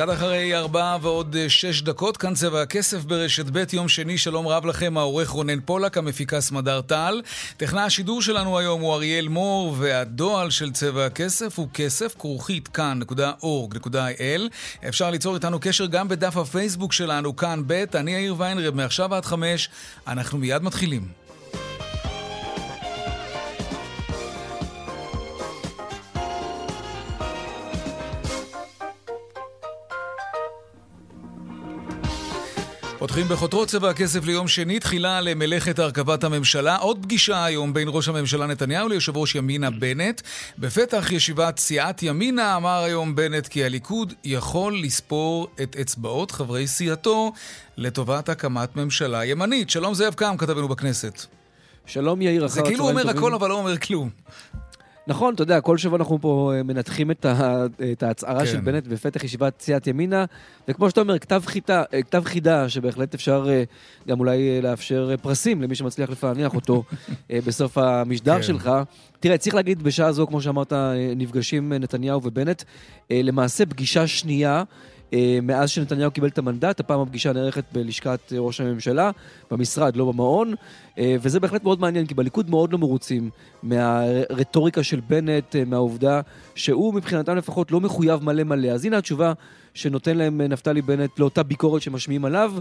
קצת אחרי ארבע ועוד אה, שש דקות, כאן צבע הכסף ברשת ב', יום שני, שלום רב לכם, העורך רונן פולק, המפיקה סמדר טל. טכנה השידור שלנו היום הוא אריאל מור, והדועל של צבע הכסף הוא כסף, כרוכית כאן.org.il. אפשר ליצור איתנו קשר גם בדף הפייסבוק שלנו, כאן ב', אני יאיר ויינרב, מעכשיו עד חמש, אנחנו מיד מתחילים. פותחים בחותרות צבע הכסף ליום שני, תחילה למלאכת הרכבת הממשלה. עוד פגישה היום בין ראש הממשלה נתניהו ליושב ראש ימינה בנט. בפתח ישיבת סיעת ימינה אמר היום בנט כי הליכוד יכול לספור את אצבעות חברי סיעתו לטובת הקמת ממשלה ימנית. שלום זאב קם, כתבנו בכנסת. שלום יאיר, אחר הצהריים טובים. זה כאילו אומר הכל אבל לא אומר כלום. נכון, אתה יודע, כל שבוע אנחנו פה אה, מנתחים את, ה, את ההצהרה כן. של בנט בפתח ישיבת סיעת ימינה, וכמו שאתה אומר, כתב, חיטה, אה, כתב חידה שבהחלט אפשר אה, גם אולי לאפשר פרסים למי שמצליח לפענח אותו בסוף המשדר כן. שלך. תראה, צריך להגיד, בשעה זו, כמו שאמרת, נפגשים נתניהו ובנט, למעשה פגישה שנייה. אה, מאז שנתניהו קיבל את המנדט, הפעם הפגישה נערכת בלשכת ראש הממשלה, במשרד, לא במעון, אה, וזה בהחלט מאוד מעניין, כי בליכוד מאוד לא מרוצים מהרטוריקה של בנט, אה, מהעובדה שהוא מבחינתם לפחות לא מחויב מלא מלא. אז הנה התשובה שנותן להם נפתלי בנט לאותה ביקורת שמשמיעים עליו.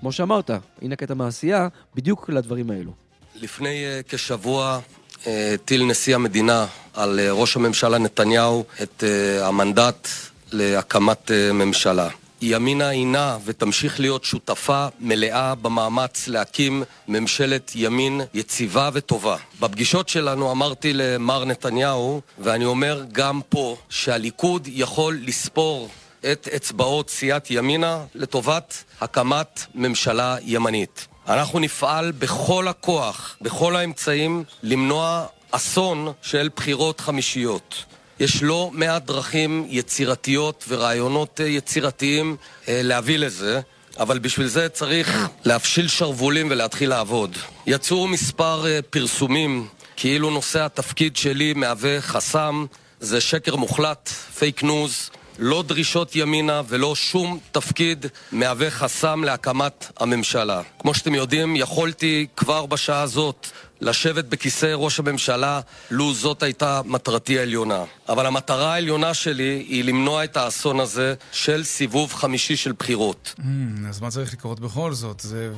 כמו שאמרת, הנה קטע מעשייה, בדיוק לדברים האלו. לפני כשבוע הטיל נשיא המדינה על ראש הממשלה נתניהו את המנדט להקמת אה, ממשלה. ימינה הינה ותמשיך להיות שותפה מלאה במאמץ להקים ממשלת ימין יציבה וטובה. בפגישות שלנו אמרתי למר נתניהו, ואני אומר גם פה, שהליכוד יכול לספור את אצבעות סיעת ימינה לטובת הקמת ממשלה ימנית. אנחנו נפעל בכל הכוח, בכל האמצעים, למנוע אסון של בחירות חמישיות. יש לא מעט דרכים יצירתיות ורעיונות אה, יצירתיים אה, להביא לזה. אבל בשביל זה צריך להפשיל שרוולים ולהתחיל לעבוד. יצאו מספר אה, פרסומים כאילו נושא התפקיד שלי מהווה חסם. זה שקר מוחלט, fake news. לא דרישות ימינה ולא שום תפקיד מהווה חסם להקמת הממשלה. כמו שאתם יודעים, יכולתי כבר בשעה הזאת לשבת בכיסא ראש הממשלה, לו זאת הייתה מטרתי העליונה. אבל המטרה העליונה שלי היא למנוע את האסון הזה של סיבוב חמישי של בחירות. Mm, אז מה צריך לקרות בכל זאת? זה...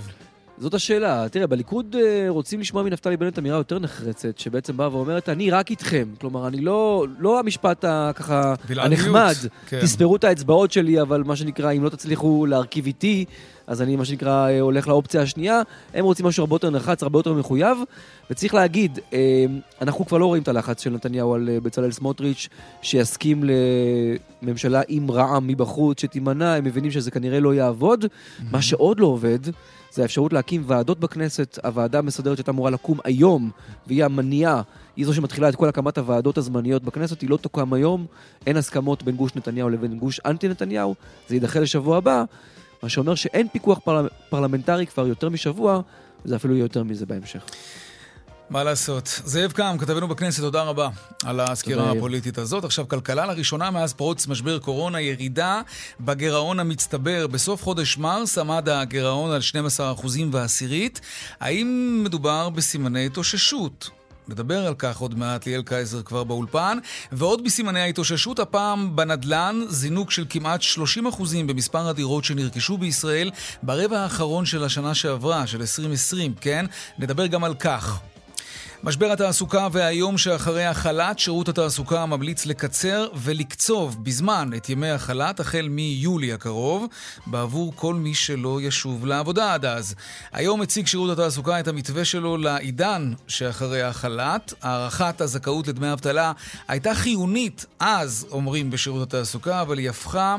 זאת השאלה. תראה, בליכוד אה, רוצים לשמוע מנפתלי בנט אמירה יותר נחרצת, שבעצם באה ואומרת, אני רק איתכם. כלומר, אני לא, לא המשפט הככה הנחמד, כן. תספרו את האצבעות שלי, אבל מה שנקרא, אם לא תצליחו להרכיב איתי, אז אני, מה שנקרא, אה, הולך לאופציה השנייה. הם רוצים משהו הרבה יותר נחרץ, הרבה יותר מחויב. וצריך להגיד, אה, אנחנו כבר לא רואים את הלחץ של נתניהו על בצלאל סמוטריץ', שיסכים לממשלה עם רע"מ מבחוץ, שתימנע, הם מבינים שזה כנראה לא יעבוד. Mm-hmm. מה שעוד לא עובד, זה האפשרות להקים ועדות בכנסת. הוועדה המסדרת שהייתה אמורה לקום היום, והיא המניעה, היא זו שמתחילה את כל הקמת הוועדות הזמניות בכנסת, היא לא תוקם היום. אין הסכמות בין גוש נתניהו לבין גוש אנטי נתניהו, זה יידחה לשבוע הבא, מה שאומר שאין פיקוח פרל... פרלמנטרי כבר יותר משבוע, וזה אפילו יהיה יותר מזה בהמשך. מה לעשות. זאב קם, כתבנו בכנסת, תודה רבה על הסקירה הפוליטית הזאת. עכשיו, כלכלה לראשונה מאז פרוץ משבר קורונה, ירידה בגירעון המצטבר. בסוף חודש מרס עמד הגירעון על 12% ועשירית. האם מדובר בסימני התאוששות? נדבר על כך עוד מעט, ליאל קייזר כבר באולפן. ועוד בסימני ההתאוששות, הפעם בנדל"ן, זינוק של כמעט 30% במספר הדירות שנרכשו בישראל ברבע האחרון של השנה שעברה, של 2020, כן? נדבר גם על כך. משבר התעסוקה והיום שאחרי החל"ת, שירות התעסוקה ממליץ לקצר ולקצוב בזמן את ימי החל"ת החל מיולי הקרוב, בעבור כל מי שלא ישוב לעבודה עד אז. היום הציג שירות התעסוקה את המתווה שלו לעידן שאחרי החל"ת. הארכת הזכאות לדמי אבטלה הייתה חיונית אז, אומרים בשירות התעסוקה, אבל היא הפכה...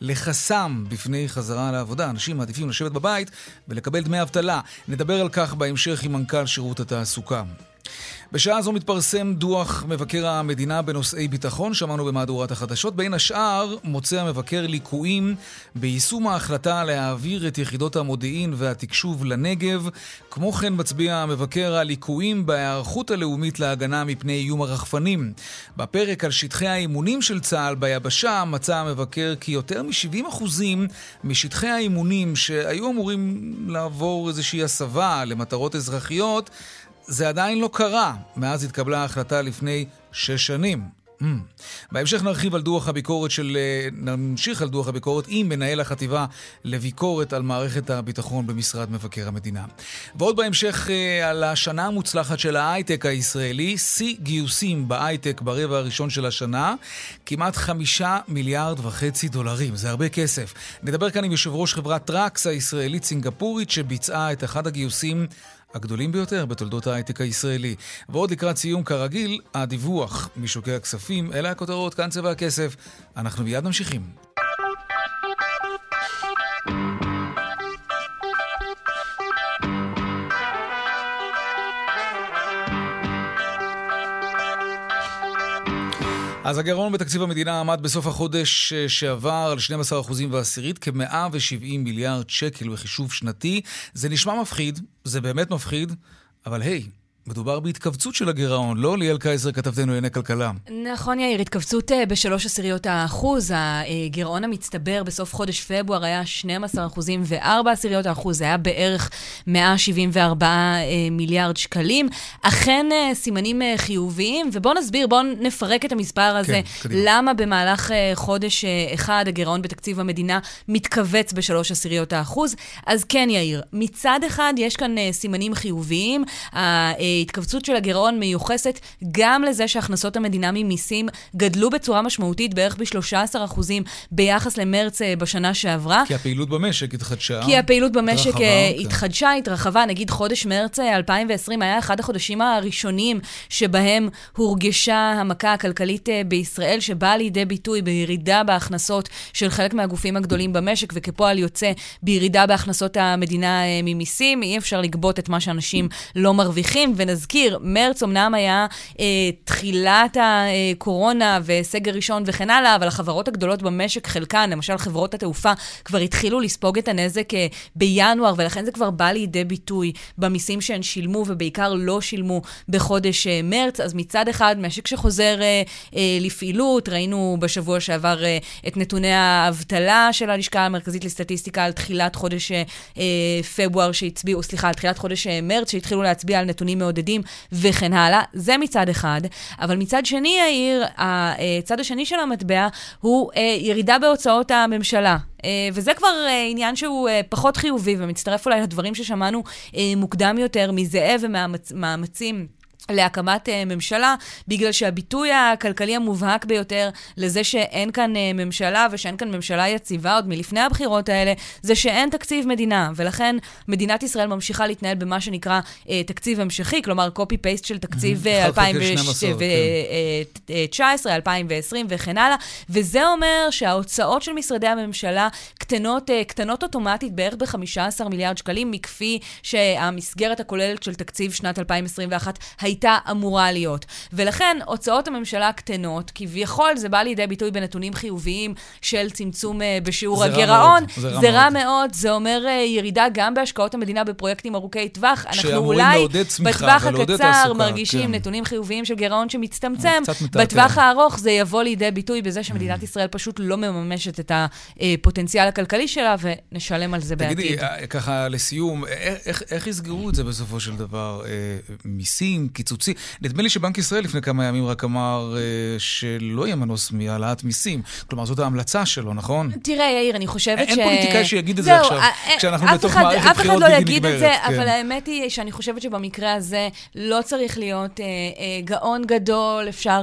לחסם בפני חזרה לעבודה. אנשים מעדיפים לשבת בבית ולקבל דמי אבטלה. נדבר על כך בהמשך עם מנכ"ל שירות התעסוקה. בשעה זו מתפרסם דוח מבקר המדינה בנושאי ביטחון, שמענו במהדורת החדשות. בין השאר, מוצא המבקר ליקויים ביישום ההחלטה להעביר את יחידות המודיעין והתקשוב לנגב. כמו כן מצביע המבקר על ליקויים בהיערכות הלאומית להגנה מפני איום הרחפנים. בפרק על שטחי האימונים של צה"ל ביבשה מצא המבקר כי יותר מ-70% משטחי האימונים שהיו אמורים לעבור איזושהי הסבה למטרות אזרחיות, זה עדיין לא קרה מאז התקבלה ההחלטה לפני שש שנים. Mm. בהמשך נרחיב על דוח הביקורת של... אה, נמשיך על דוח הביקורת עם מנהל החטיבה לביקורת על מערכת הביטחון במשרד מבקר המדינה. ועוד בהמשך אה, על השנה המוצלחת של ההייטק הישראלי, שיא גיוסים בהייטק ברבע הראשון של השנה, כמעט חמישה מיליארד וחצי דולרים, זה הרבה כסף. נדבר כאן עם יושב ראש חברת טראקס הישראלית סינגפורית שביצעה את אחד הגיוסים הגדולים ביותר בתולדות ההייטק הישראלי. ועוד לקראת סיום, כרגיל, הדיווח משוקי הכספים, אלה הכותרות, כאן צבע הכסף. אנחנו מיד ממשיכים. אז הגירעון בתקציב המדינה עמד בסוף החודש אה, שעבר על 12% ועשירית, כ-170 מיליארד שקל בחישוב שנתי. זה נשמע מפחיד, זה באמת מפחיד, אבל היי, hey, מדובר בהתכווצות של הגירעון, לא ליאל קייזר, כתבתנו לענייני כלכלה. נכון, יאיר, התכווצות אה, בשלוש עשיריות האחוז. הגירעון המצטבר בסוף חודש פברואר היה 12 אחוזים וארבע עשיריות האחוז. זה היה בערך 174 אה, מיליארד שקלים. אכן אה, סימנים חיוביים, ובואו נסביר, בואו נפרק את המספר הזה. כן, למה במהלך חודש אחד הגירעון בתקציב המדינה מתכווץ בשלוש עשיריות האחוז? אז כן, יאיר, מצד אחד יש כאן סימנים חיוביים. ההתכווצות של הגירעון מיוחסת גם לזה שהכנסות המדינה ממיסים גדלו בצורה משמעותית, בערך ב-13% ביחס למרץ אה, בשנה שעברה. כי הפעילות במשק התחדשה. כי הפעילות במשק התרחבה, אה, כן. התחדשה, התרחבה. נגיד חודש מרץ 2020 אה, היה אחד החודשים הראשונים שבהם הורגשה המכה הכלכלית בישראל, שבאה לידי ביטוי בירידה בהכנסות של חלק מהגופים הגדולים במשק, וכפועל יוצא בירידה בהכנסות המדינה ממיסים. אי אפשר לגבות את מה שאנשים לא מרוויחים. ונזכיר, מרץ אמנם היה אה, תחילת הקורונה וסגר ראשון וכן הלאה, אבל החברות הגדולות במשק, חלקן, למשל חברות התעופה, כבר התחילו לספוג את הנזק אה, בינואר, ולכן זה כבר בא לידי ביטוי במיסים שהן שילמו, ובעיקר לא שילמו בחודש אה, מרץ. אז מצד אחד, משק שחוזר אה, אה, לפעילות, ראינו בשבוע שעבר אה, את נתוני האבטלה של הלשכה המרכזית לסטטיסטיקה על תחילת חודש אה, פברואר שהצביעו, סליחה, על תחילת חודש אה, מרץ, שהתחילו להצביע על נתונים מעודדים וכן הלאה. זה מצד אחד. אבל מצד שני, יאיר, הצד השני של המטבע הוא אה, ירידה בהוצאות הממשלה. אה, וזה כבר אה, עניין שהוא פחות חיובי ומצטרף אולי לדברים ששמענו מוקדם יותר מזאב ומאמצים. להקמת uh, ממשלה, בגלל שהביטוי הכלכלי המובהק ביותר לזה שאין כאן uh, ממשלה ושאין כאן ממשלה יציבה עוד מלפני הבחירות האלה, זה שאין תקציב מדינה, ולכן מדינת ישראל ממשיכה להתנהל במה שנקרא uh, תקציב המשכי, כלומר קופי-פייסט של תקציב 2019, 2020 וכן הלאה, וזה אומר שההוצאות של משרדי הממשלה קטנות, uh, קטנות אוטומטית בערך ב-15 מיליארד שקלים, מכפי שהמסגרת הכוללת של תקציב שנת 2021 הייתה. הייתה אמורה להיות. ולכן הוצאות הממשלה קטנות, כביכול זה בא לידי ביטוי בנתונים חיוביים של צמצום uh, בשיעור זה הגירעון. רע מאוד, זה רע מאוד. זה אומר uh, ירידה גם בהשקעות המדינה בפרויקטים ארוכי טווח. אנחנו אולי בטווח הקצר מרגישים כן. נתונים חיוביים של גירעון שמצטמצם. בטווח הארוך זה יבוא לידי ביטוי בזה שמדינת mm. ישראל פשוט לא מממשת את הפוטנציאל הכלכלי שלה, ונשלם על זה תגידי, בעתיד. תגידי, ככה לסיום, איך, איך, איך יסגרו את זה בסופו של דבר? מיסים, קיצוצי. נדמה לי שבנק ישראל לפני כמה ימים רק אמר שלא יהיה מנוס מהעלאת מיסים. כלומר, זאת ההמלצה שלו, נכון? תראה, יאיר, אני חושבת ש... אין פוליטיקאי שיגיד את זה עכשיו, כשאנחנו בתוך מערכת בחירות בלתי נגמרת. אף אחד לא יגיד את זה, כן. אבל האמת היא שאני חושבת שבמקרה הזה לא צריך להיות גאון גדול, אפשר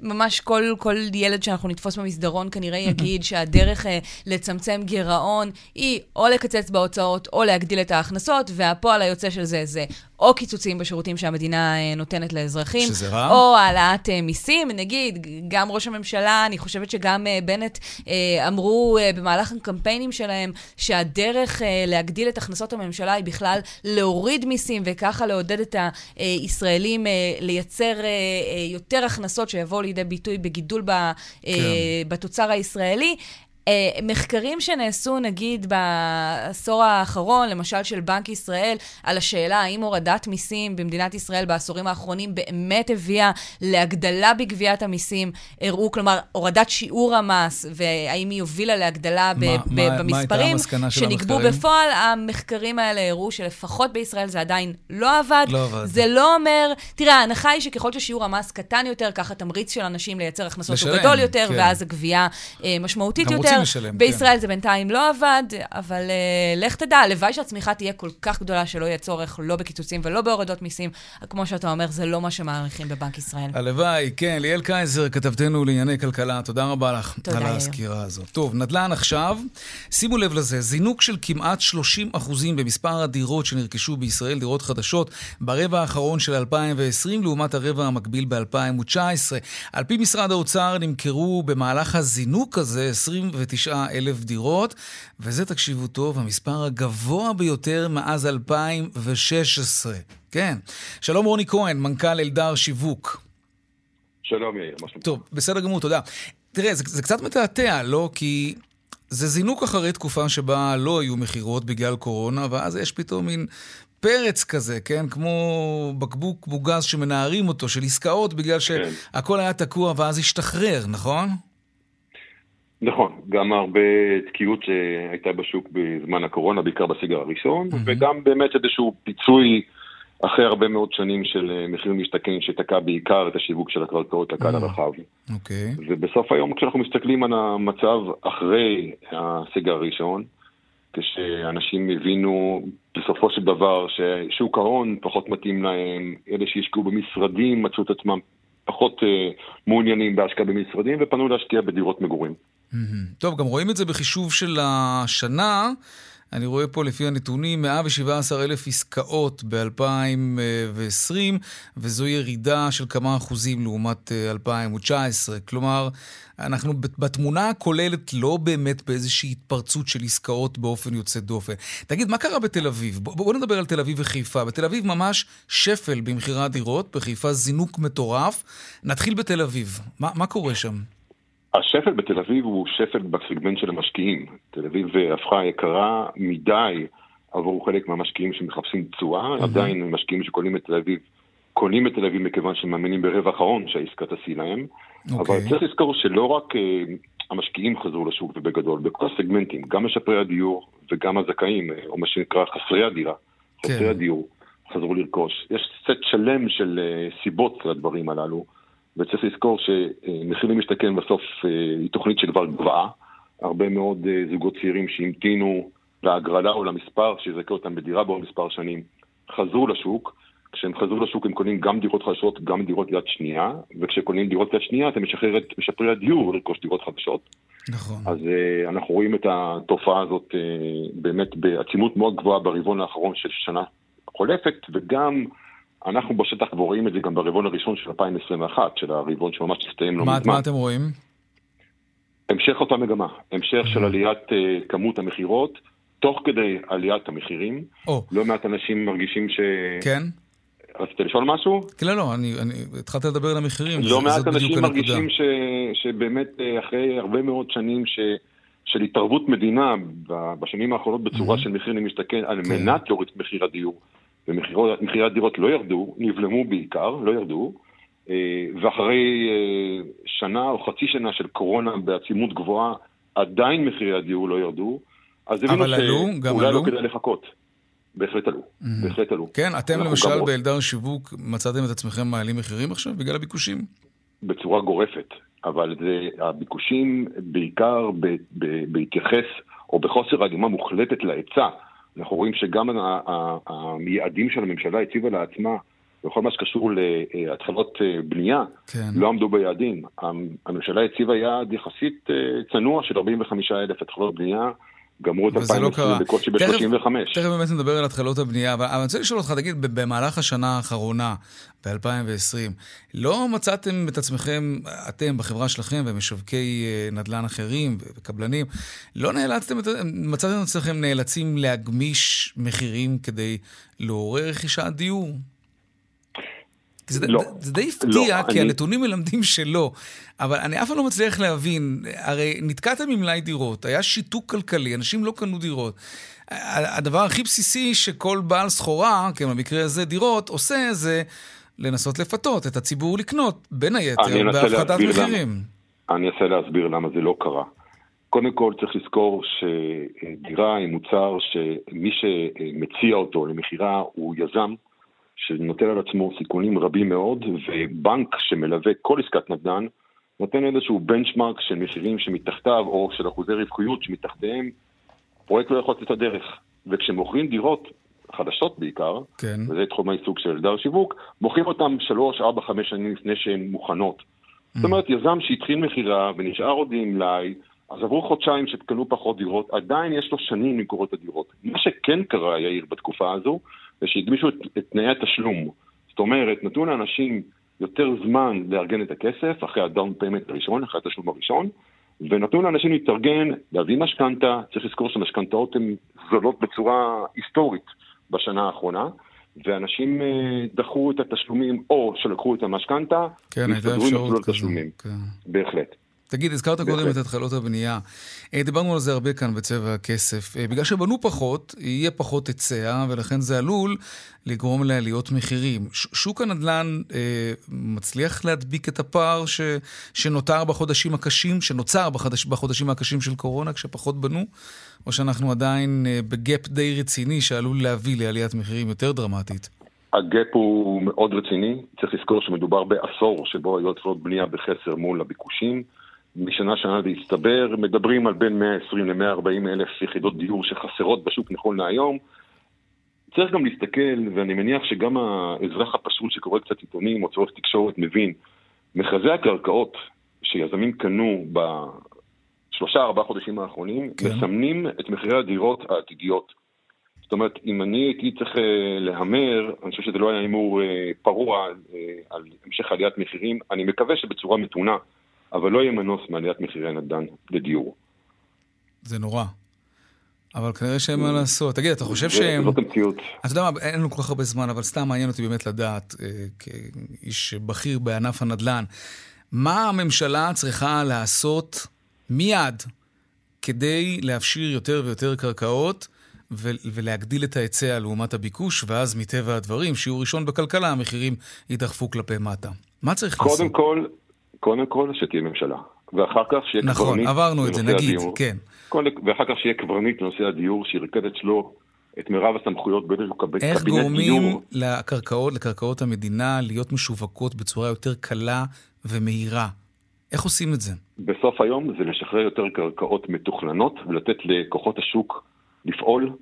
ממש כל ילד שאנחנו נתפוס במסדרון כנראה יגיד שהדרך לצמצם גירעון היא או לקצץ בהוצאות או להגדיל את ההכנסות, והפועל היוצא של זה זה או קיצוצים בשירותים שהמדינה אה, נותנת לאזרחים, שזה רע. או העלאת אה, מיסים. נגיד, גם ראש הממשלה, אני חושבת שגם אה, בנט אמרו במהלך הקמפיינים שלהם שהדרך להגדיל את הכנסות הממשלה היא בכלל להוריד מיסים, וככה לעודד את הישראלים לייצר יותר הכנסות שיבואו לידי ביטוי בגידול כן. בתוצר הישראלי. אה, מחקרים שנעשו, נגיד, בעשור האחרון, למשל של בנק ישראל, על השאלה האם הורדת מיסים במדינת ישראל בעשורים האחרונים באמת הביאה להגדלה בגביית המיסים, הראו, כלומר, הורדת שיעור המס, והאם היא הובילה להגדלה ב- מה, ב- במספרים שנקבעו בפועל, המחקרים האלה הראו שלפחות בישראל זה עדיין לא עבד. לא עבד. זה לא אומר, תראה, ההנחה היא שככל ששיעור המס קטן יותר, ככה תמריץ של אנשים לייצר הכנסות הוא גדול יותר, כן. ואז הגבייה אה, משמעותית יותר. לשלם, כן. בישראל כן. זה בינתיים לא עבד, אבל uh, לך תדע, הלוואי שהצמיחה תהיה כל כך גדולה שלא יהיה צורך לא בקיצוצים ולא בהורדות מיסים. כמו שאתה אומר, זה לא מה שמעריכים בבנק ישראל. הלוואי, כן. ליאל קייזר, כתבתנו לענייני כלכלה, תודה רבה לך תודה, על הסקירה הזאת. טוב, נדל"ן עכשיו. שימו לב לזה, זינוק של כמעט 30 אחוזים במספר הדירות שנרכשו בישראל, דירות חדשות, ברבע האחרון של 2020 לעומת הרבע המקביל ב-2019. על פי משרד האוצר נמכרו במהלך הזינוק הזה 29 אלף דירות, וזה, תקשיבו טוב, המספר הגבוה ביותר מאז 2016. כן. שלום רוני כהן, מנכ"ל אלדר שיווק. שלום יאיר, מה שלומך? טוב, בסדר גמור, תודה. תראה, זה, זה קצת מתעתע, לא? כי זה זינוק אחרי תקופה שבה לא היו מכירות בגלל קורונה, ואז יש פתאום מין פרץ כזה, כן? כמו בקבוק מוגז שמנערים אותו, של עסקאות, בגלל כן. שהכל היה תקוע ואז השתחרר, נכון? נכון, גם הרבה תקיעות שהייתה בשוק בזמן הקורונה, בעיקר בסגר הראשון, mm-hmm. וגם באמת איזשהו פיצוי אחרי הרבה מאוד שנים של אה, מחיר משתכן שתקע בעיקר את השיווק של הקרקעות לקהל mm-hmm. הרחב. אוקיי. Okay. ובסוף היום כשאנחנו מסתכלים על המצב אחרי הסגר הראשון, כשאנשים הבינו בסופו של דבר ששוק ההון פחות מתאים להם, אלה שהשקיעו במשרדים מצאו את עצמם פחות uh, מעוניינים בהשקעה במשרדים ופנו להשקיע בדירות מגורים. טוב, גם רואים את זה בחישוב של השנה. אני רואה פה לפי הנתונים 117 אלף עסקאות ב-2020, וזו ירידה של כמה אחוזים לעומת 2019. אה, כלומר, אנחנו בתמונה הכוללת לא באמת באיזושהי התפרצות של עסקאות באופן יוצא דופן. תגיד, מה קרה בתל אביב? בוא, בוא נדבר על תל אביב וחיפה. בתל אביב ממש שפל במכירת דירות, בחיפה זינוק מטורף. נתחיל בתל אביב. מה, מה קורה שם? השפל בתל אביב הוא שפל בסגמנט של המשקיעים. תל אביב הפכה יקרה מדי עבור חלק מהמשקיעים שמחפשים תשואה, mm-hmm. עדיין משקיעים שקונים את תל אביב קונים את תל אביב מכיוון שהם מאמינים ברווח ההון שהעסקה תשיא להם. Okay. אבל אוקיי. צריך לזכור שלא רק uh, המשקיעים חזרו לשוק ובגדול, בכל הסגמנטים, גם משפרי הדיור וגם הזכאים, uh, או מה שנקרא חסרי הדירה, כן. חסרי הדיור, חזרו לרכוש. יש סט שלם של uh, סיבות לדברים הללו. וצריך לזכור שמחיר למשתכן בסוף אה, היא תוכנית שכבר גבוהה. הרבה מאוד אה, זוגות צעירים שהמתינו להגרלה או למספר שיזכה אותם בדירה בעוד מספר שנים, חזרו לשוק. כשהם חזרו לשוק הם קונים גם דירות חדשות, גם דירות יד שנייה, וכשקונים דירות יד שנייה אתה משחרר את משפרי הדיור לרכוש דירות חדשות. נכון. אז uh, אנחנו רואים את התופעה הזאת uh, באמת בעצימות מאוד גבוהה ברבעון האחרון של שנה חולפת, וגם אנחנו בשטח רואים את זה גם ברבעון הראשון של 2021, של הרבעון שממש הסתיים לא מזמן. מה אתם רואים? המשך אותה מגמה, המשך של עליית uh, כמות המכירות, תוך כדי עליית המחירים. Oh. לא מעט אנשים מרגישים ש... כן? רצית לשאול משהו? כן, לא, לא, אני, אני התחלתי לדבר על המחירים, לא מעט אנשים מרגישים ש, שבאמת אה, אחרי הרבה מאוד שנים ש, של התערבות מדינה בשנים האחרונות בצורה mm-hmm. של מחיר למשתכן, על כן. מנת להוריד את מחיר הדיור. ומחירי הדירות לא ירדו, נבלמו בעיקר, לא ירדו, אה, ואחרי אה, שנה או חצי שנה של קורונה בעצימות גבוהה, עדיין מחירי הדיור לא ירדו, אז הבינו שאולי לא כדאי לחכות. בהחלט עלו, mm-hmm. בהחלט עלו. כן, אתם למשל באלדר שיווק מצאתם את עצמכם מעלים מחירים עכשיו בגלל הביקושים? בצורה גורפת, אבל זה, הביקושים בעיקר בהתייחס או בחוסר הלימה מוחלטת להיצע. אנחנו רואים שגם המייעדים של הממשלה הציבה לעצמה בכל מה שקשור להתחלות אה, בנייה, כן. לא עמדו ביעדים. הממשלה הציבה יעד יחסית אה, צנוע של 45 אלף התחלות בנייה. גמרו את 2020 לא בקושי ב-35. תכף באמת נדבר על התחלות הבנייה, אבל אני רוצה לשאול אותך, תגיד, במהלך השנה האחרונה, ב-2020, לא מצאתם את עצמכם, אתם בחברה שלכם ומשווקי אה, נדל"ן אחרים וקבלנים, לא נאלצתם, מצאתם את עצמכם נאלצים להגמיש מחירים כדי לעורר רכישת דיור? זה, לא. זה די הפתיע, לא, כי אני... הנתונים מלמדים שלא. אבל אני אף פעם לא מצליח להבין, הרי נתקעתם עם מלאי דירות, היה שיתוק כלכלי, אנשים לא קנו דירות. הדבר הכי בסיסי שכל בעל סחורה, כן, במקרה הזה דירות, עושה זה לנסות לפתות את הציבור לקנות, בין היתר, בהפחתת מחירים. למה, אני אנסה להסביר למה זה לא קרה. קודם כל צריך לזכור שדירה היא מוצר שמי שמציע אותו למכירה הוא יזם, שנוטל על עצמו סיכונים רבים מאוד, ובנק שמלווה כל עסקת נדל"ן, נותן איזשהו בנצ'מארק של מחירים שמתחתיו, או של אחוזי רווחיות שמתחתיהם, פרויקט לא יכול לצאת לדרך. וכשמוכרים דירות, חדשות בעיקר, כן. וזה תחום העיסוק של אלדר שיווק, מוכרים אותם שלוש, ארבע, חמש שנים לפני שהן מוכנות. Mm. זאת אומרת, יזם שהתחיל מכירה ונשאר עוד עם מלאי, אז עברו חודשיים שקנו פחות דירות, עדיין יש לו שנים למכור את הדירות. מה שכן קרה, יאיר, בתקופה הזו, זה שהגמישו את, את תנאי התשלום. זאת אומרת, נתנו לאנשים יותר זמן לארגן את הכסף, אחרי ה down payment הראשון, אחרי התשלום הראשון, ונתנו לאנשים להתארגן, להביא משכנתה, צריך לזכור שמשכנתאות הן זולות בצורה היסטורית בשנה האחרונה, ואנשים אה, דחו את התשלומים, או שלקחו את המשכנתה, כן, הייתה אפשרות כזו. כן. בהחלט. תגיד, הזכרת קודם את התחלות הבנייה. אה, דיברנו על זה הרבה כאן בצבע הכסף. אה, בגלל שבנו פחות, יהיה פחות היצע, ולכן זה עלול לגרום לעליות מחירים. שוק הנדל"ן אה, מצליח להדביק את הפער ש, שנותר בחודשים הקשים, שנוצר בחודש, בחודשים הקשים של קורונה, כשפחות בנו, או שאנחנו עדיין אה, בגאפ די רציני שעלול להביא לעליית מחירים יותר דרמטית? הגאפ הוא מאוד רציני, צריך לזכור שמדובר בעשור שבו היו התחלות בנייה בחסר מול הביקושים. משנה שנה זה הסתבר, מדברים על בין 120 ל-140 אלף יחידות דיור שחסרות בשוק נכון להיום. צריך גם להסתכל, ואני מניח שגם האזרח הפשוט שקורא קצת עיתונים או צורך תקשורת מבין, מכרזי הקרקעות שיזמים קנו בשלושה ארבעה חודשים האחרונים, כן. מסמנים את מחירי הדירות העתידיות. זאת אומרת, אם אני הייתי צריך אה, להמר, אני חושב שזה לא היה הימור אה, פרוע אה, על המשך עליית מחירים, אני מקווה שבצורה מתונה. אבל לא יהיה מנוס מעליית מחירי נדל"ן לדיור. זה נורא. אבל כנראה שאין מה לעשות. תגיד, אתה חושב שהם... זאת המציאות. אתה יודע מה, אין לנו כל כך הרבה זמן, אבל סתם מעניין אותי באמת לדעת, אה, כאיש בכיר בענף הנדל"ן, מה הממשלה צריכה לעשות מיד כדי להפשיר יותר ויותר קרקעות ולהגדיל את ההיצע לעומת הביקוש, ואז מטבע הדברים, שיעור ראשון בכלכלה, המחירים יידחפו כלפי מטה. מה צריך קודם לעשות? קודם כל, קודם כל שתהיה ממשלה, ואחר כך שיהיה נכון, קברניט נכון, עברנו את זה, נגיד, הדיור, כן. ואחר כך שיהיה קברניט לנושא הדיור, שירכז אצלו את מירב הסמכויות באיזשהו קבינט דיור. איך גורמים לקרקעות, לקרקעות המדינה להיות משווקות בצורה יותר קלה ומהירה? איך עושים את זה? בסוף היום זה לשחרר יותר קרקעות מתוכננות ולתת לכוחות השוק לפעול,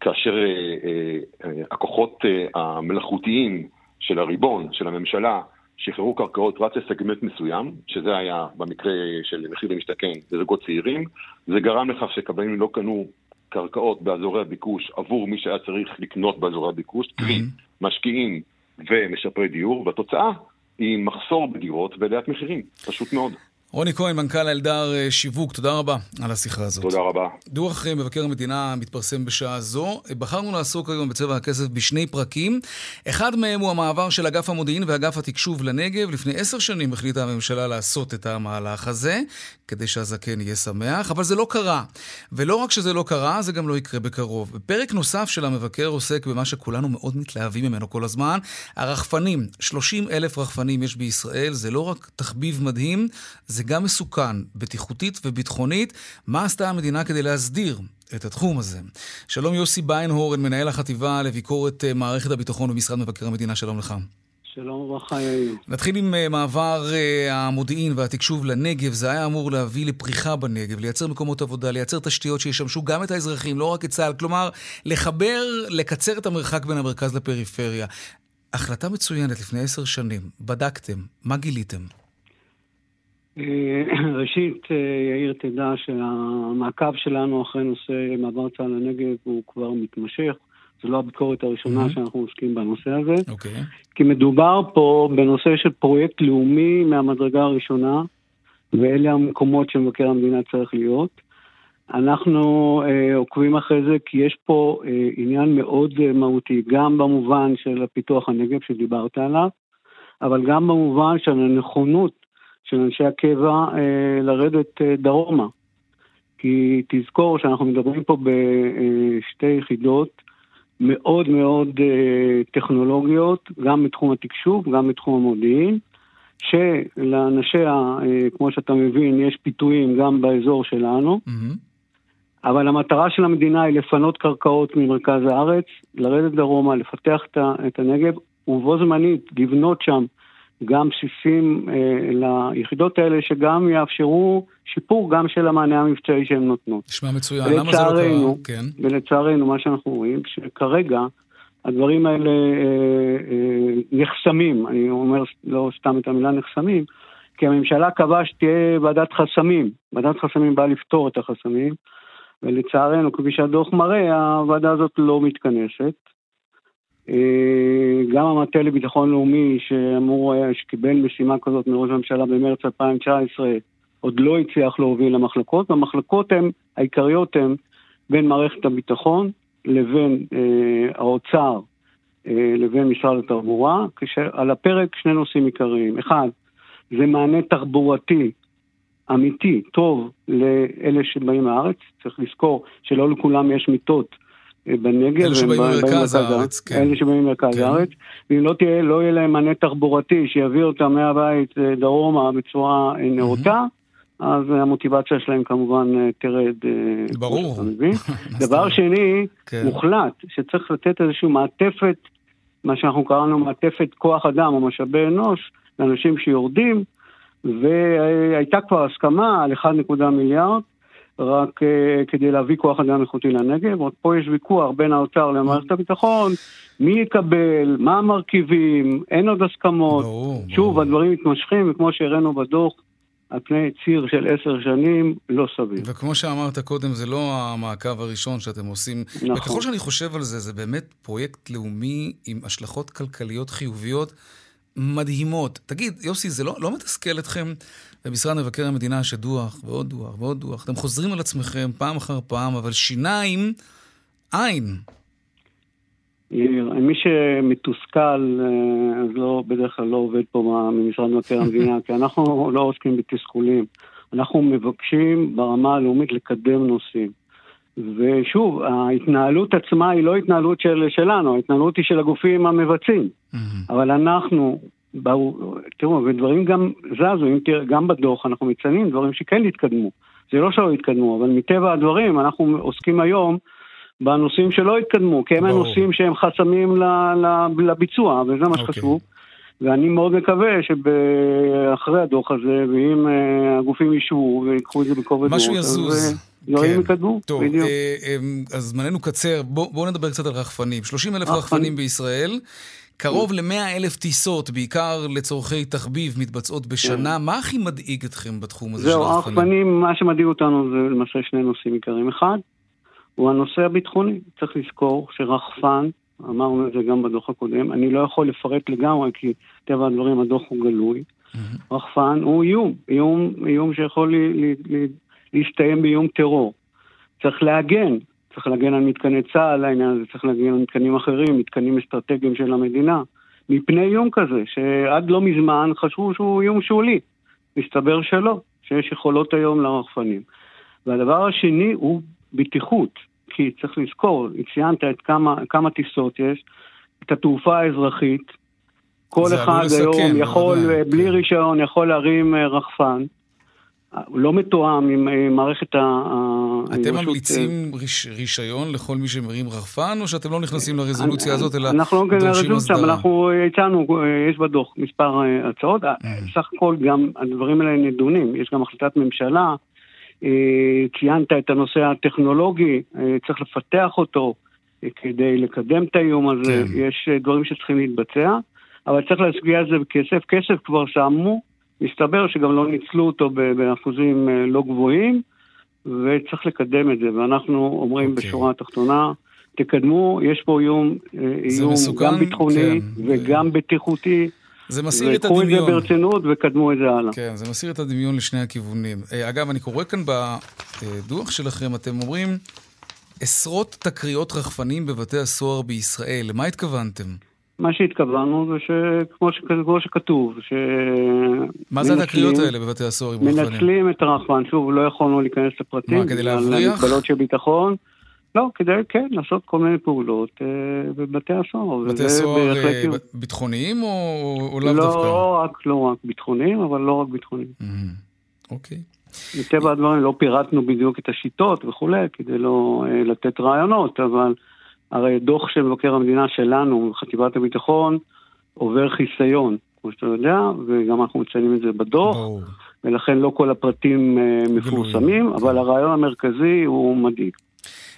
כאשר אה, אה, אה, הכוחות אה, המלאכותיים של הריבון, של הממשלה, שחררו קרקעות רק לסגמנט מסוים, שזה היה במקרה של מחיר למשתכן לזוגות צעירים, זה גרם לכך שקבלנים לא קנו קרקעות באזורי הביקוש עבור מי שהיה צריך לקנות באזורי הביקוש, קרי mm-hmm. משקיעים ומשפרי דיור, והתוצאה היא מחסור בדירות ועליית מחירים, פשוט מאוד. רוני כהן, מנכ"ל אלדר אה, שיווק, תודה רבה על השיחה הזאת. תודה רבה. דוח אה, מבקר המדינה מתפרסם בשעה זו. בחרנו לעסוק היום בצבע הכסף בשני פרקים. אחד מהם הוא המעבר של אגף המודיעין ואגף התקשוב לנגב. לפני עשר שנים החליטה הממשלה לעשות את המהלך הזה. כדי שהזקן יהיה שמח, אבל זה לא קרה. ולא רק שזה לא קרה, זה גם לא יקרה בקרוב. בפרק נוסף של המבקר עוסק במה שכולנו מאוד מתלהבים ממנו כל הזמן, הרחפנים. 30 אלף רחפנים יש בישראל, זה לא רק תחביב מדהים, זה גם מסוכן, בטיחותית וביטחונית. מה עשתה המדינה כדי להסדיר את התחום הזה. שלום יוסי ביינהורן, מנהל החטיבה לביקורת אה, מערכת הביטחון במשרד מבקר המדינה, שלום לך. שלום וברכה, יאיר. נתחיל עם אה, מעבר uh, המודיעין והתקשוב לנגב. זה היה אמור להביא לפריחה בנגב, לייצר מקומות עבודה, לייצר תשתיות שישמשו גם את האזרחים, לא רק את צה"ל. כלומר, לחבר, לקצר את המרחק בין המרכז לפריפריה. החלטה מצוינת לפני עשר שנים. בדקתם, מה גיליתם? אה, ראשית, יאיר, תדע שהמעקב שלנו אחרי נושא מעבר צה"ל לנגב הוא כבר מתמשך. זו לא הביקורת הראשונה mm-hmm. שאנחנו עוסקים בנושא הזה. אוקיי. Okay. כי מדובר פה בנושא של פרויקט לאומי מהמדרגה הראשונה, ואלה המקומות שמבקר המדינה צריך להיות. אנחנו אה, עוקבים אחרי זה כי יש פה אה, עניין מאוד אה, מהותי, גם במובן של הפיתוח הנגב שדיברת עליו, אבל גם במובן של הנכונות של אנשי הקבע אה, לרדת אה, דרומה. כי תזכור שאנחנו מדברים פה בשתי יחידות מאוד מאוד אה, טכנולוגיות, גם בתחום התקשוב, גם בתחום המודיעין, שלאנשיה, אה, כמו שאתה מבין, יש פיתויים גם באזור שלנו, mm-hmm. אבל המטרה של המדינה היא לפנות קרקעות ממרכז הארץ, לרדת דרומה, לפתח את הנגב, ובו זמנית לבנות שם גם בסיסים אה, ליחידות האלה, שגם יאפשרו שיפור גם של המענה המבצעי שהן נותנות. נשמע מצוין, למה זה לא קרה? כן. ולצערנו, מה שאנחנו רואים, שכרגע הדברים האלה אה, אה, נחסמים, אני אומר לא סתם את המילה נחסמים, כי הממשלה קבעה שתהיה ועדת חסמים. ועדת חסמים באה לפתור את החסמים, ולצערנו, כפי שהדוח מראה, הוועדה הזאת לא מתכנסת. אה, גם המטה לביטחון לאומי, שאמור היה, שקיבל משימה כזאת מראש הממשלה במרץ 2019, עוד לא הצליח להוביל למחלקות, והמחלקות הן, העיקריות הן בין מערכת הביטחון לבין אה, האוצר אה, לבין משרד התחבורה, כשעל הפרק שני נושאים עיקריים. אחד, זה מענה תחבורתי אמיתי, טוב, לאלה שבאים לארץ. צריך לזכור שלא לכולם יש מיטות בנגב. אלה שבאים ממרכז הארץ, כן. אלה שבאים ממרכז כן. הארץ. ואם לא, תהיה, לא יהיה להם מענה תחבורתי שיביא אותם מהבית אה, דרומה בצורה אה, נאותה, אז המוטיבציה שלהם כמובן אה, תרד. ברור. דבר שני, כן. מוחלט, שצריך לתת איזושהי מעטפת, מה שאנחנו קראנו מעטפת כוח אדם או משאבי אנוש, לאנשים שיורדים, והייתה כבר הסכמה על 1.1 מיליארד. רק uh, כדי להביא כוח אדם איכותי לנגב. עוד פה יש ויכוח בין האוצר למערכת הביטחון, מי יקבל, מה המרכיבים, אין עוד הסכמות. ברור, שוב, ברור. הדברים מתמשכים, וכמו שהראינו בדוח, על פני ציר של עשר שנים, לא סביר. וכמו שאמרת קודם, זה לא המעקב הראשון שאתם עושים. נכון. וככל שאני חושב על זה, זה באמת פרויקט לאומי עם השלכות כלכליות חיוביות מדהימות. תגיד, יוסי, זה לא, לא מתסכל אתכם במשרד מבקר המדינה שדוח ועוד דוח ועוד דוח? אתם חוזרים על עצמכם פעם אחר פעם, אבל שיניים, אין. מי שמתוסכל, אה, אז לא, בדרך כלל לא עובד פה ממשרד מבקר המדינה, כי אנחנו לא עוסקים בתסכולים. אנחנו מבקשים ברמה הלאומית לקדם נושאים. ושוב, ההתנהלות עצמה היא לא התנהלות של, שלנו, ההתנהלות היא של הגופים המבצעים. אבל אנחנו, באו, תראו, ודברים גם זזו, אם תראה, גם בדוח אנחנו מציינים דברים שכן התקדמו. זה לא שלא התקדמו, אבל מטבע הדברים אנחנו עוסקים היום בנושאים שלא התקדמו, כי הם הנושאים שהם חסמים לביצוע, וזה מה שחשוב. Okay. ואני מאוד מקווה שאחרי הדוח הזה, ואם uh, הגופים ישבו ויקחו את זה בכובד משהו יזוז. דברים כן. יקדמו, טוב, בדיוק. אה, אה, אז זמננו קצר, בואו בוא נדבר קצת על רחפנים. 30 אלף רחפנים בישראל. קרוב ל-100 אלף טיסות, בעיקר לצורכי תחביב, מתבצעות בשנה. כן. מה הכי מדאיג אתכם בתחום הזה זהו, של הרחפנים? זהו, הרחפנים, מה שמדאיג אותנו זה למעשה שני נושאים עיקריים. אחד, הוא הנושא הביטחוני. צריך לזכור שרחפן, אמרנו את זה גם בדוח הקודם, אני לא יכול לפרט לגמרי, כי טבע הדברים, הדוח הוא גלוי. Mm-hmm. רחפן הוא איום, איום, איום שיכול להסתיים באיום טרור. צריך להגן, צריך להגן על מתקני צה"ל העניין הזה, צריך להגן על מתקנים אחרים, מתקנים אסטרטגיים של המדינה, מפני איום כזה, שעד לא מזמן חשבו שהוא איום שולי. מסתבר שלא, שיש יכולות היום לרחפנים. והדבר השני הוא בטיחות, כי צריך לזכור, ציינת את כמה, כמה טיסות יש, את התעופה האזרחית, כל אחד היום יכול, בלי כן. רישיון, יכול להרים אה, רחפן. לא מתואם עם אה, מערכת ה... אתם ממליצים רישיון לכל מי שמרים רחפן, או שאתם לא נכנסים לרזולוציה הזאת, אלא אנחנו לא נכנסים לרזולוציה, אבל אנחנו הצענו, יש בדוח מספר אה, הצעות, סך הכל גם הדברים האלה נדונים, יש גם החלטת ממשלה, ציינת את הנושא הטכנולוגי, צריך לפתח אותו כדי לקדם את האיום הזה, כן. יש דברים שצריכים להתבצע. אבל צריך להשקיע על זה בכסף. כסף כבר שמו, מסתבר שגם לא ניצלו אותו באחוזים אה, לא גבוהים, וצריך לקדם את זה. ואנחנו אומרים okay. אוקיי. בשורה התחתונה, תקדמו, יש פה איום, אה, איום מסוכן, גם ביטחוני כן. וגם ו... בטיחותי. זה מסיר את הדמיון. וקחו את זה ברצינות וקדמו את זה הלאה. כן, זה מסיר את הדמיון לשני הכיוונים. אה, אגב, אני קורא כאן בדוח שלכם, אתם אומרים עשרות תקריות רחפנים בבתי הסוהר בישראל. למה התכוונתם? מה שהתכוונו זה שכמו ש... שכתוב, ש... מה זה התקריות האלה בבתי הסוהר עם רחפנים? מנצלים את הרחפן, שוב, לא יכולנו להיכנס לפרטים. מה, כדי להבריח? מגבלות של ביטחון. לא, כדי, כן, לעשות כל מיני פעולות אה, בבתי הסוהר. בתי הסוהר אה, ביטחוניים או, או לאו לא דווקא? לא רק, לא רק ביטחוניים, אבל לא רק ביטחוניים. Mm-hmm. אוקיי. מטבע הדברים לא פירטנו בדיוק את השיטות וכולי, כדי לא אה, לתת רעיונות, אבל... הרי דוח של מבקר המדינה שלנו, חטיבת הביטחון, עובר חיסיון, כמו שאתה יודע, וגם אנחנו מציינים את זה בדוח, בוא. ולכן לא כל הפרטים uh, מפורסמים, אבל כן. הרעיון המרכזי הוא מדאיג.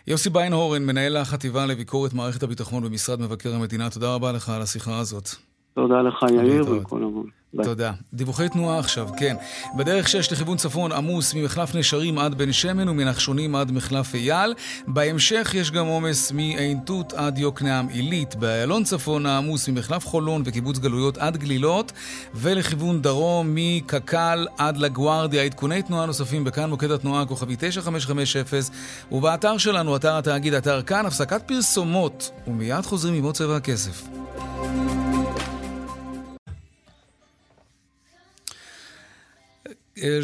יוסי ביינהורן, מנהל החטיבה לביקורת מערכת הביטחון במשרד מבקר המדינה, תודה רבה לך על השיחה הזאת. תודה לך, יאיר, וכל המון. תודה. דיווחי תנועה עכשיו, כן. בדרך 6 לכיוון צפון עמוס ממחלף נשרים עד בן שמן ומנחשונים עד מחלף אייל. בהמשך יש גם עומס מעין תות עד יוקנעם עילית. באיילון צפון העמוס ממחלף חולון וקיבוץ גלויות עד גלילות. ולכיוון דרום מקק"ל עד לגוארדיה. עדכוני תנועה נוספים בכאן מוקד התנועה הכוכבי 9550 ובאתר שלנו, אתר התאגיד, אתר כאן, הפסקת פרסומות. ומיד חוזרים עם עוד צבע הכסף.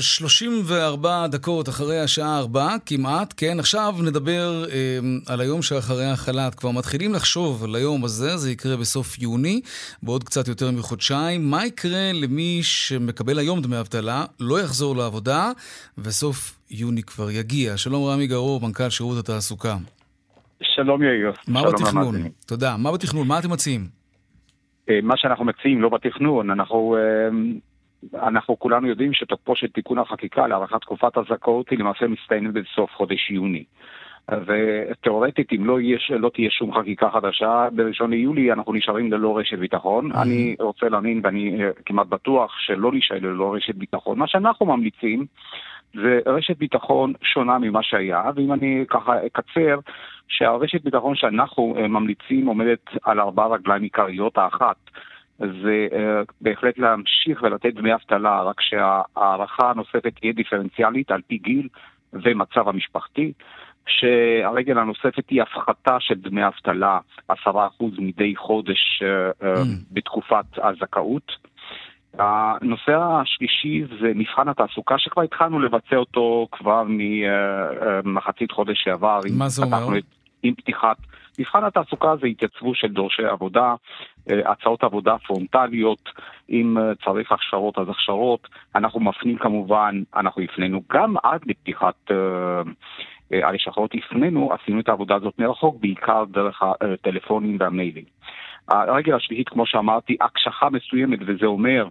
34 דקות אחרי השעה 4, כמעט, כן. עכשיו נדבר אה, על היום שאחרי החל"ת. כבר מתחילים לחשוב על היום הזה, זה יקרה בסוף יוני, בעוד קצת יותר מחודשיים. מה יקרה למי שמקבל היום דמי אבטלה, לא יחזור לעבודה, וסוף יוני כבר יגיע? שלום רמי גרור, מנכ"ל שירות התעסוקה. שלום יאיר. מה בתכנון? תודה. מה בתכנון? מה אתם מציעים? אה, מה שאנחנו מציעים, לא בתכנון, אנחנו אה, אנחנו כולנו יודעים שתוקפו של תיקון החקיקה להארכת תקופת הזכאות היא למעשה מסתיימת בסוף חודש יוני. ותאורטית, אם לא, יש, לא תהיה שום חקיקה חדשה, ב-1 ליולי אנחנו נשארים ללא רשת ביטחון. Mm-hmm. אני רוצה להאמין, ואני אה, כמעט בטוח שלא נשאר ללא רשת ביטחון. מה שאנחנו ממליצים זה רשת ביטחון שונה ממה שהיה, ואם אני ככה אקצר, שהרשת ביטחון שאנחנו אה, ממליצים עומדת על ארבע רגליים עיקריות. האחת, זה uh, בהחלט להמשיך ולתת דמי אבטלה, רק שההערכה הנוספת תהיה דיפרנציאלית על פי גיל ומצב המשפחתי, שהרגל הנוספת היא הפחתה של דמי אבטלה, עשרה אחוז מדי חודש uh, uh, בתקופת הזכאות. הנושא השלישי זה מבחן התעסוקה שכבר התחלנו לבצע אותו כבר ממחצית חודש שעבר. מה זה אומר? עם פתיחת מבחן התעסוקה זה התייצבות של דורשי עבודה, אה, הצעות עבודה פרונטליות, אם אה, צריך הכשרות אז הכשרות. אנחנו מפנים כמובן, אנחנו הפנינו גם עד לפתיחת... אה, הלשכות הפנינו, עשינו את העבודה הזאת מרחוק, בעיקר דרך הטלפונים והמיילים. הרגל השביעית, כמו שאמרתי, הקשחה מסוימת, וזה אומר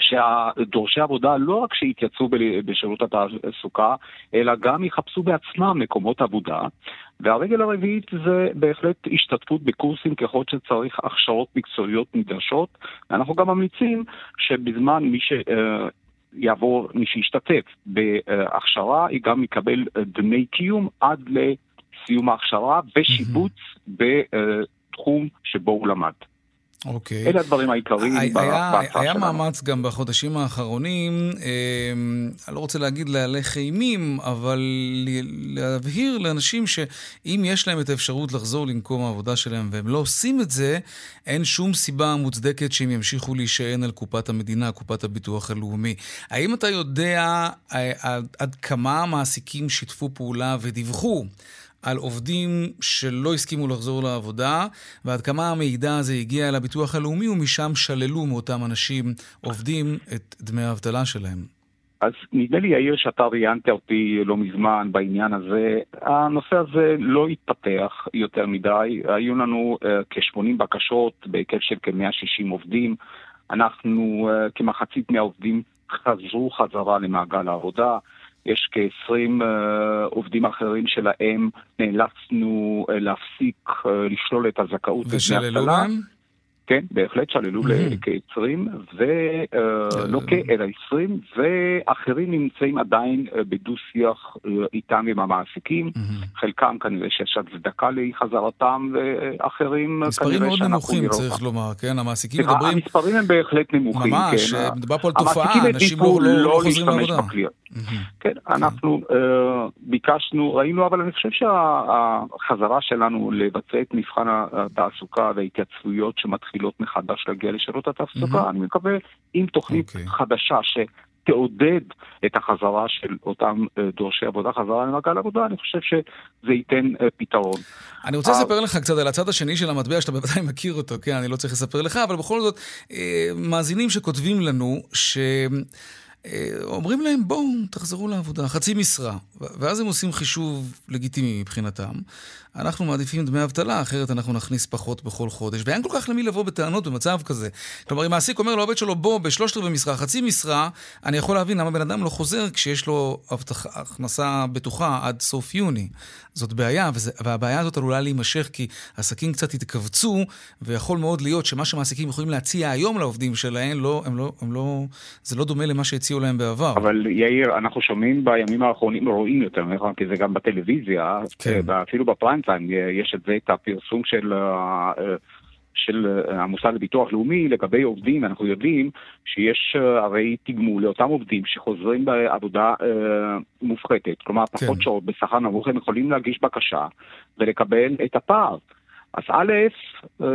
שהדורשי עבודה לא רק שיתייצבו בשירות התעסוקה, אלא גם יחפשו בעצמם מקומות עבודה. והרגל הרביעית זה בהחלט השתתפות בקורסים ככל שצריך הכשרות מקצועיות נדרשות. אנחנו גם ממליצים שבזמן מי ש... יעבור, מי שישתתף בהכשרה, היא גם יקבל דמי קיום עד לסיום ההכשרה ושיבוץ בתחום שבו הוא למד. אוקיי. אלה הדברים העיקריים בהצעה שלנו. היה מאמץ גם בחודשים האחרונים, אה, אני לא רוצה להגיד להלך אימים, אבל להבהיר לאנשים שאם יש להם את האפשרות לחזור למקום העבודה שלהם והם לא עושים את זה, אין שום סיבה מוצדקת שהם ימשיכו להישען על קופת המדינה, קופת הביטוח הלאומי. האם אתה יודע אה, עד, עד כמה המעסיקים שיתפו פעולה ודיווחו על עובדים שלא הסכימו לחזור לעבודה, ועד כמה המידע הזה הגיע אל הביטוח הלאומי, ומשם שללו מאותם אנשים עובדים את דמי האבטלה שלהם. אז נדמה לי, יאיר, שאתה ראיינת אותי לא מזמן בעניין הזה. הנושא הזה לא התפתח יותר מדי. היו לנו uh, כ-80 בקשות בהיקף של כ-160 עובדים. אנחנו, uh, כמחצית מהעובדים, חזרו חזרה למעגל העבודה. יש כ-20 uh, עובדים אחרים שלהם נאלצנו uh, להפסיק, uh, לשלול את הזכאות. ושללו להם? כן, בהחלט שללו לכ-20, ולא כ, אלא 20, ואחרים נמצאים עדיין אה, בדו-שיח אה, איתם עם המעסיקים. חלקם כנראה שיש הצדקה לחזרתם, ואחרים כנראה שאנחנו נראה אותם. מספרים מאוד נמוכים, צריך לומר, כן? המעסיקים מדברים... המספרים הם בהחלט נמוכים, ממש, כן? מדובר פה על תופעה, אנשים לא, לא, לא חוזרים לעבודה. כן, אנחנו ביקשנו, ראינו, אבל אני חושב שהחזרה שלנו לבצע את מבחן התעסוקה וההתייצבויות שמתחילים מתחילות מחדש להגיע לשירות התעסוקה. Mm-hmm. אני מקווה עם תוכנית okay. אוקיי. חדשה שתעודד את החזרה של אותם אה, דורשי עבודה חזרה למעגל עבודה, אני חושב שזה ייתן uh, פתרון. אני רוצה לספר לך קצת על הצד השני של המטבע, שאתה בוודאי מכיר אותו, כן, אני לא צריך לספר לך, אבל בכל זאת, אה, מאזינים שכותבים לנו, ש... אומרים להם, בואו, תחזרו לעבודה, חצי משרה. ואז הם עושים חישוב לגיטימי מבחינתם. אנחנו מעדיפים דמי אבטלה, אחרת אנחנו נכניס פחות בכל חודש. ואין כל כך למי לבוא בטענות במצב כזה. כלומר, אם מעסיק אומר לעובד שלו, בוא, בשלושת רבעי משרה, חצי משרה, אני יכול להבין למה בן אדם לא חוזר כשיש לו הבטח, הכנסה בטוחה עד סוף יוני. זאת בעיה, וזה, והבעיה הזאת עלולה להימשך כי עסקים קצת התכווצו, ויכול מאוד להיות שמה שמעסיקים יכולים להציע היום לעובדים שלהם, לא, הם לא, הם לא, זה לא דומה למה שהציעו להם בעבר. אבל יאיר, אנחנו שומעים בימים האחרונים, רואים יותר נכון, כי זה גם בטלוויזיה, כן. אפילו בפריים טיים, יש את זה, את הפרסום של... אה, של אה, המוסד לביטוח לאומי לגבי עובדים, אנחנו יודעים שיש אה, הרי תגמול לאותם עובדים שחוזרים בעבודה אה, מופחתת, כלומר פחות כן. שעות בשכר נמוך, הם יכולים להגיש בקשה ולקבל את הפער. אז א',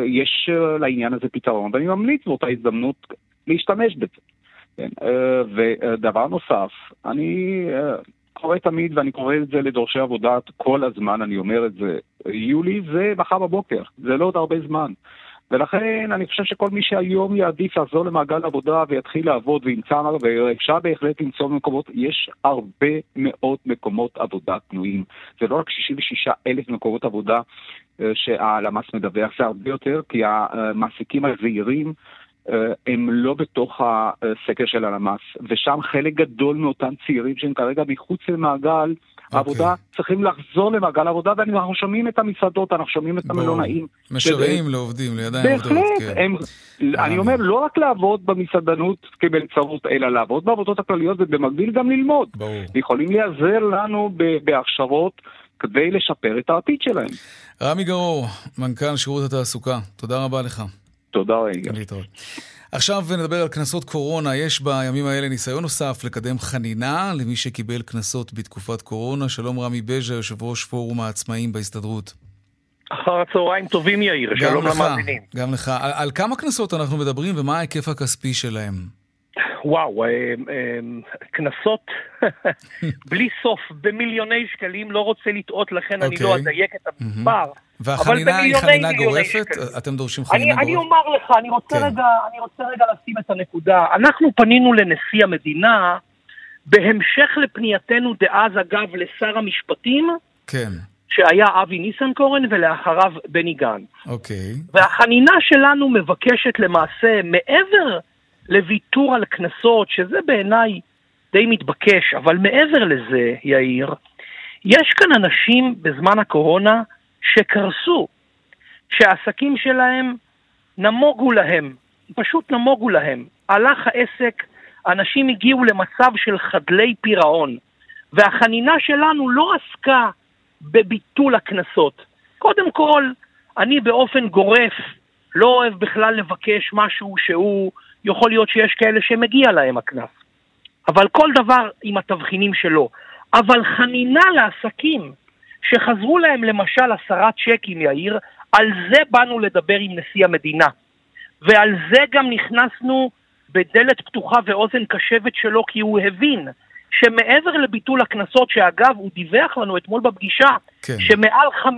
יש לעניין הזה פתרון, ואני ממליץ באותה הזדמנות להשתמש בזה. כן, ודבר נוסף, אני קורא תמיד, ואני קורא את זה לדורשי עבודה כל הזמן, אני אומר את זה, יולי זה מחר בבוקר, זה לא עוד הרבה זמן. ולכן אני חושב שכל מי שהיום יעדיף לחזור למעגל עבודה ויתחיל לעבוד וימצא, ואפשר בהחלט למצוא מקומות, יש הרבה מאוד מקומות עבודה פנויים. זה לא רק 66 אלף מקומות עבודה אה, שהלמ"ס מדווח, זה הרבה יותר, כי המעסיקים הזעירים אה, הם לא בתוך הסקר של הלמ"ס, ושם חלק גדול מאותם צעירים שהם כרגע מחוץ למעגל okay. העבודה אוקיי. צריכים לחזור למעגל העבודה, ואנחנו שומעים את המסעדות, אנחנו שומעים את המלונאים. משוועים שזה... לעובדים, לידיים עובדות. בהחלט, כן. אני אומר, לא רק לעבוד במסעדנות כמלצרות, אלא לעבוד בעבודות הכלליות ובמקביל גם ללמוד. ברור. יכולים להיעזר לנו בהכשרות. כדי לשפר את העתיד שלהם. רמי גרור, מנכ"ל שירות התעסוקה, תודה רבה לך. תודה רגע. עכשיו נדבר על קנסות קורונה. יש בימים האלה ניסיון נוסף לקדם חנינה למי שקיבל קנסות בתקופת קורונה. שלום רמי בז'ה, יושב ראש פורום העצמאים בהסתדרות. אחר הצהריים טובים יאיר, שלום למאזינים. גם לך. על, על כמה קנסות אנחנו מדברים ומה ההיקף הכספי שלהם? וואו, אה, אה, קנסות בלי סוף, במיליוני שקלים, לא רוצה לטעות, לכן okay. אני לא אוקיי. אדייק את המספר. Mm-hmm. והחנינה היא חנינה גורפת? אתם דורשים חנינה גורפת? אני אומר לך, אני רוצה, כן. רגע, אני רוצה רגע לשים את הנקודה. אנחנו פנינו לנשיא המדינה בהמשך לפנייתנו דאז, אגב, לשר המשפטים. כן. שהיה אבי ניסנקורן ולאחריו בני גן. אוקיי. והחנינה שלנו מבקשת למעשה, מעבר לוויתור על קנסות, שזה בעיניי די מתבקש, אבל מעבר לזה, יאיר, יש כאן אנשים בזמן הקורונה שקרסו, שהעסקים שלהם נמוגו להם, פשוט נמוגו להם. הלך העסק, אנשים הגיעו למצב של חדלי פירעון, והחנינה שלנו לא עסקה בביטול הקנסות. קודם כל, אני באופן גורף לא אוהב בכלל לבקש משהו שהוא, יכול להיות שיש כאלה שמגיע להם הקנס. אבל כל דבר עם התבחינים שלו. אבל חנינה לעסקים שחזרו להם למשל עשרה צ'קים, יאיר, על זה באנו לדבר עם נשיא המדינה. ועל זה גם נכנסנו בדלת פתוחה ואוזן קשבת שלו, כי הוא הבין שמעבר לביטול הקנסות, שאגב, הוא דיווח לנו אתמול בפגישה, כן. שמעל 50%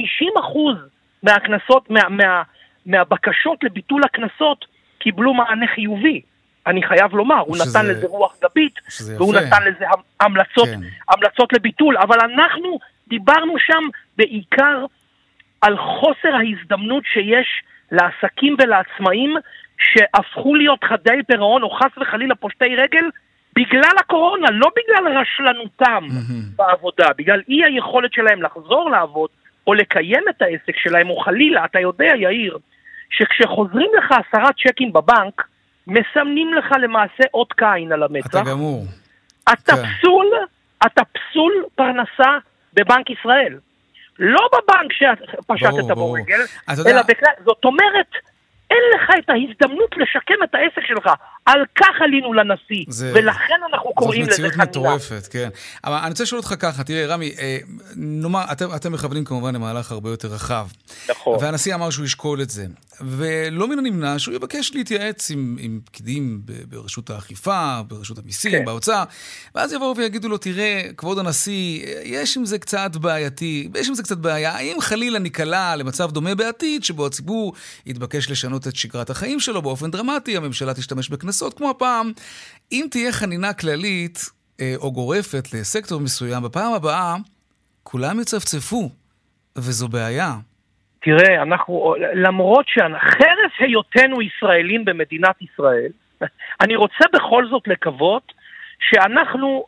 מהקנסות, מה, מה, מהבקשות לביטול הקנסות קיבלו מענה חיובי. אני חייב לומר, הוא שזה, נתן לזה רוח גבית, והוא יפה. נתן לזה המלצות, כן. המלצות לביטול, אבל אנחנו דיברנו שם בעיקר על חוסר ההזדמנות שיש לעסקים ולעצמאים שהפכו להיות חדי פירעון או חס וחלילה פושטי רגל בגלל הקורונה, לא בגלל רשלנותם mm-hmm. בעבודה, בגלל אי היכולת שלהם לחזור לעבוד או לקיים את העסק שלהם, או חלילה, אתה יודע, יאיר, שכשחוזרים לך עשרה צ'קים בבנק, מסמנים לך למעשה אות קין על המצח. אתה גמור. אתה כן. פסול, אתה פסול פרנסה בבנק ישראל. לא בבנק שפשטת בו רגל, אלא בכלל, זאת אומרת, אין לך את ההזדמנות לשקם את העסק שלך. על כך עלינו לנשיא, זה... ולכן אנחנו קוראים לזה חנינה. זאת מציאות מטורפת, כן. אבל אני רוצה לשאול אותך ככה, תראה, רמי, אה, נאמר, אתם, אתם מכוונים כמובן למהלך הרבה יותר רחב. נכון. והנשיא אמר שהוא ישקול את זה. ולא מן הנמנע שהוא יבקש להתייעץ עם, עם פקידים ברשות האכיפה, ברשות המיסים, כן. באוצר, ואז יבואו ויגידו לו, תראה, כבוד הנשיא, יש עם זה קצת בעייתי, יש עם זה קצת בעיה. האם חלילה ניקלע למצב דומה בעתיד, שבו הציבור יתבקש לשנות את שגרת החיים שלו באופן דרמטי, הממשלה תשתמש בקנסות כמו הפעם, אם תהיה חנינה כללית אה, או גורפת לסקטור מסוים, בפעם הבאה כולם יצפצפו, וזו בעיה. תראה, אנחנו, למרות שחרף היותנו ישראלים במדינת ישראל, אני רוצה בכל זאת לקוות שאנחנו,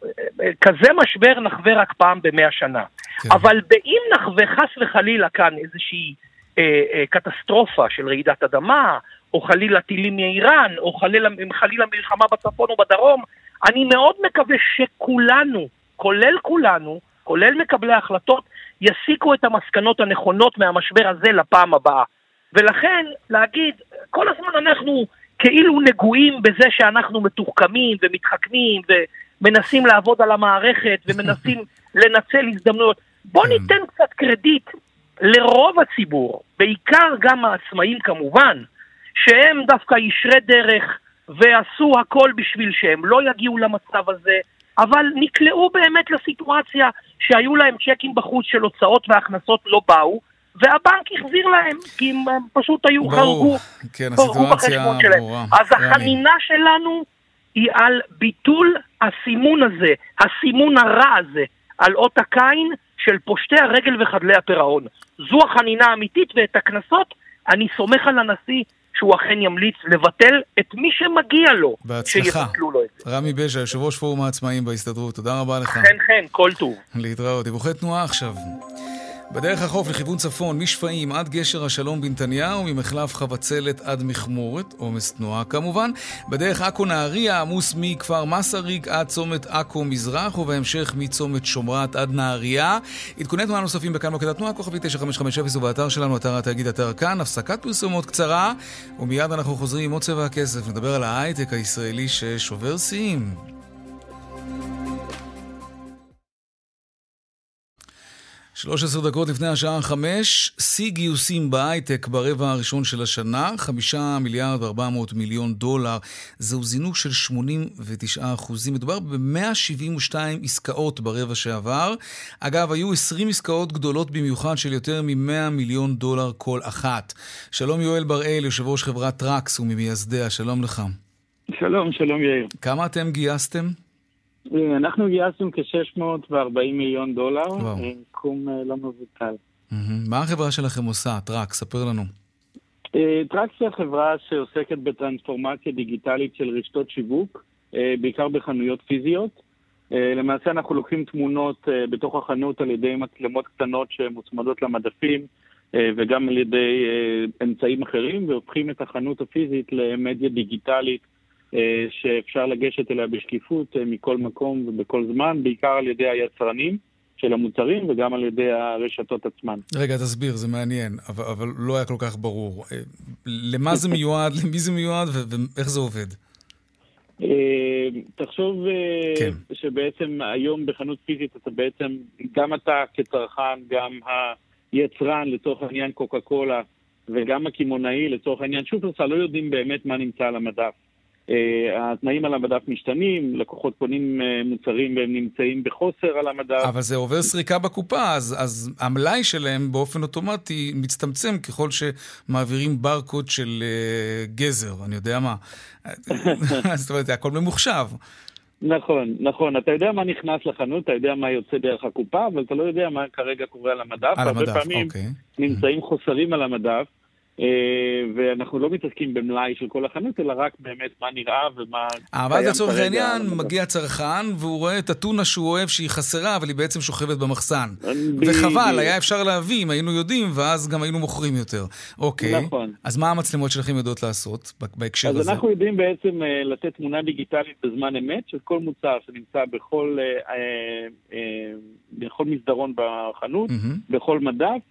כזה משבר נחווה רק פעם במאה שנה. כן. אבל באם נחווה חס וחלילה כאן איזושהי אה, אה, קטסטרופה של רעידת אדמה, או חלילה טילים מאיראן, או חלילה, חלילה מלחמה בצפון או בדרום, אני מאוד מקווה שכולנו, כולל כולנו, כולל מקבלי ההחלטות, יסיקו את המסקנות הנכונות מהמשבר הזה לפעם הבאה. ולכן, להגיד, כל הזמן אנחנו כאילו נגועים בזה שאנחנו מתוחכמים ומתחכמים ומנסים לעבוד על המערכת ומנסים לנצל הזדמנויות. בוא כן. ניתן קצת קרדיט לרוב הציבור, בעיקר גם העצמאים כמובן, שהם דווקא ישרי דרך ועשו הכל בשביל שהם לא יגיעו למצב הזה, אבל נקלעו באמת לסיטואציה שהיו להם צ'קים בחוץ של הוצאות והכנסות לא באו, והבנק החזיר להם, כי הם פשוט היו ברור, חרגו, כן, הסיטואציה ברורה. אז החנינה שלנו היא על ביטול הסימון הזה, הסימון הרע הזה, על אות הקין של פושטי הרגל וחדלי הפירעון. זו החנינה האמיתית, ואת הקנסות אני סומך על הנשיא שהוא אכן ימליץ לבטל את מי שמגיע לו, בהצלחה. שיבטלו לו את זה. רמי בז'ה, יושב ראש פורום העצמאים בהסתדרות, תודה רבה לך. חן חן, כל טוב. להתראות. דיווחי תנועה עכשיו. בדרך החוף לכיוון צפון, משפעים עד גשר השלום בנתניהו, ממחלף חבצלת עד מכמורת, עומס תנועה כמובן. בדרך עכו נהריה, עמוס מכפר מסריק עד צומת עכו מזרח, ובהמשך מצומת שומרת עד נהריה. עדכוני תנועה נוספים בכאן מוקד התנועה, כוכבי 9550 ובאתר שלנו, אתר התאגיד, אתר כאן. הפסקת פרסומות קצרה, ומיד אנחנו חוזרים עם עוד צבע הכסף. נדבר על ההייטק הישראלי ששובר שיאים. 13 דקות לפני השעה 5, שיא גיוסים בהייטק ברבע הראשון של השנה, 5 מיליארד ו-400 מיליון דולר. זהו זינוק של 89 אחוזים. מדובר ב-172 עסקאות ברבע שעבר. אגב, היו 20 עסקאות גדולות במיוחד של יותר מ-100 מיליון דולר כל אחת. שלום יואל בראל, יושב ראש חברת טראקס וממייסדיה, שלום לך. שלום, שלום יאיר. כמה אתם גייסתם? אה, אנחנו גייסנו כ-640 מיליון דולר, סכום אה, לא מבוטל. מה החברה שלכם עושה? טראקס, ספר לנו. אה, טראקס היא החברה שעוסקת בטרנספורמציה דיגיטלית של רשתות שיווק, בעיקר בחנויות פיזיות. למעשה אנחנו לוקחים תמונות בתוך החנות על ידי מצלמות קטנות שמוצמדות למדפים וגם על ידי אמצעים אחרים, והופכים את החנות הפיזית למדיה דיגיטלית אה, שאפשר לגשת אליה בשקיפות אה, מכל מקום ובכל זמן, בעיקר על ידי היצרנים. של המוצרים וגם על ידי הרשתות עצמן. רגע, תסביר, זה מעניין, אבל, אבל לא היה כל כך ברור. אה, למה זה מיועד, למי זה מיועד ואיך זה עובד? אה, תחשוב אה, כן. שבעצם היום בחנות פיזית אתה בעצם, גם אתה כצרכן, גם היצרן לצורך העניין קוקה קולה וגם הקמעונאי לצורך העניין שופרסל לא יודעים באמת מה נמצא על המדף. אה, התנאים על המדף משתנים, לקוחות קונים אה, מוצרים והם נמצאים בחוסר על המדף. אבל זה עובר סריקה בקופה, אז, אז המלאי שלהם באופן אוטומטי מצטמצם ככל שמעבירים ברקוד של uh, גזר, אני יודע מה. זאת אומרת, הכל ממוחשב. נכון, נכון. אתה יודע מה נכנס לחנות, אתה יודע מה יוצא דרך הקופה, אבל אתה לא יודע מה כרגע קורה על המדף. על המדף, הרבה פעמים אוקיי. נמצאים חוסרים על המדף. אה, ואנחנו לא מתעסקים במלאי של כל החנות, אלא רק באמת מה נראה ומה... אבל לצורך העניין, מגיע צרכן והוא רואה את הטונה שהוא אוהב שהיא חסרה, אבל היא בעצם שוכבת במחסן. וחבל, היה אפשר להביא אם היינו יודעים, ואז גם היינו מוכרים יותר. אוקיי. נכון. אז מה המצלמות שלכם יודעות לעשות בהקשר הזה? אז אנחנו יודעים בעצם אה, לתת תמונה דיגיטלית בזמן אמת של כל מוצר שנמצא אה, בכל מסדרון בחנות, בכל מדף.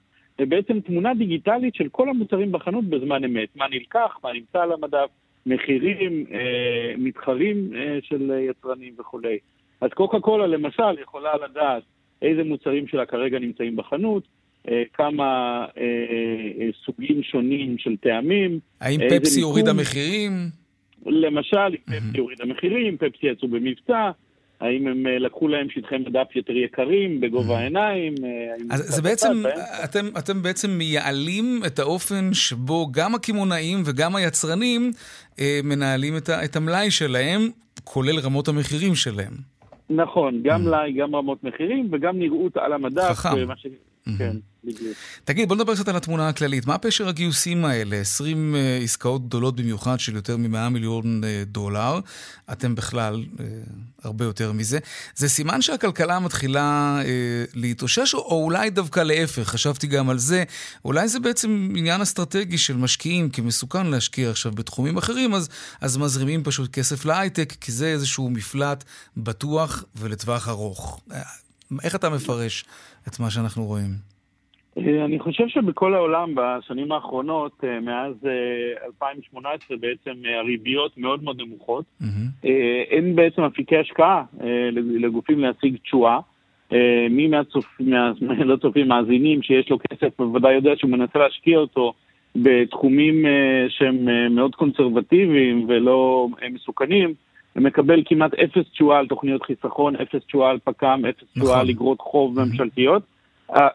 ובעצם תמונה דיגיטלית של כל המוצרים בחנות בזמן אמת. מה נלקח, מה נמצא על המדף, מחירים, אה, מתחרים אה, של יצרנים וכולי. אז קוקה קולה למשל יכולה לדעת איזה מוצרים שלה כרגע נמצאים בחנות, אה, כמה אה, אה, סוגים שונים של טעמים. האם פפסי הורידה מחירים? למשל, פפסי הורידה מחירים, פפסי יצאו במבצע. האם הם אה, לקחו להם שטחי מדף יותר יקרים בגובה mm-hmm. העיניים? אה, אז זה בעצם, אתם, אתם בעצם מייעלים את האופן שבו גם הקמעונאים וגם היצרנים אה, מנהלים את, את המלאי שלהם, כולל רמות המחירים שלהם. נכון, גם mm-hmm. מלאי, גם רמות מחירים וגם נראות על המדף. חכם. כן, בדיוק. תגיד, בוא נדבר קצת על התמונה הכללית. מה פשר הגיוסים האלה? 20 uh, עסקאות גדולות במיוחד של יותר מ-100 מיליון uh, דולר. אתם בכלל uh, הרבה יותר מזה. זה סימן שהכלכלה מתחילה להתאושש, או אולי דווקא להפך, חשבתי גם על זה. אולי זה בעצם עניין אסטרטגי של משקיעים, כי מסוכן להשקיע עכשיו בתחומים אחרים, אז, אז מזרימים פשוט כסף להייטק, כי זה איזשהו מפלט בטוח ולטווח ארוך. איך אתה מפרש את מה שאנחנו רואים? אה, אני חושב שבכל העולם בשנים האחרונות, אה, מאז 2018 אה, בעצם הריביות מאוד מאוד נמוכות. Mm-hmm. אין בעצם אפיקי השקעה לגופים להשיג תשואה. מי מהצופים, מה, לא צופים, מאזינים שיש לו כסף בוודאי יודע שהוא מנסה להשקיע אותו בתחומים שהם מאוד קונסרבטיביים ולא מסוכנים. ומקבל כמעט אפס תשואה על תוכניות חיסכון, אפס תשואה על פק"ם, אפס תשואה נכון. על אגרות חוב ממשלתיות.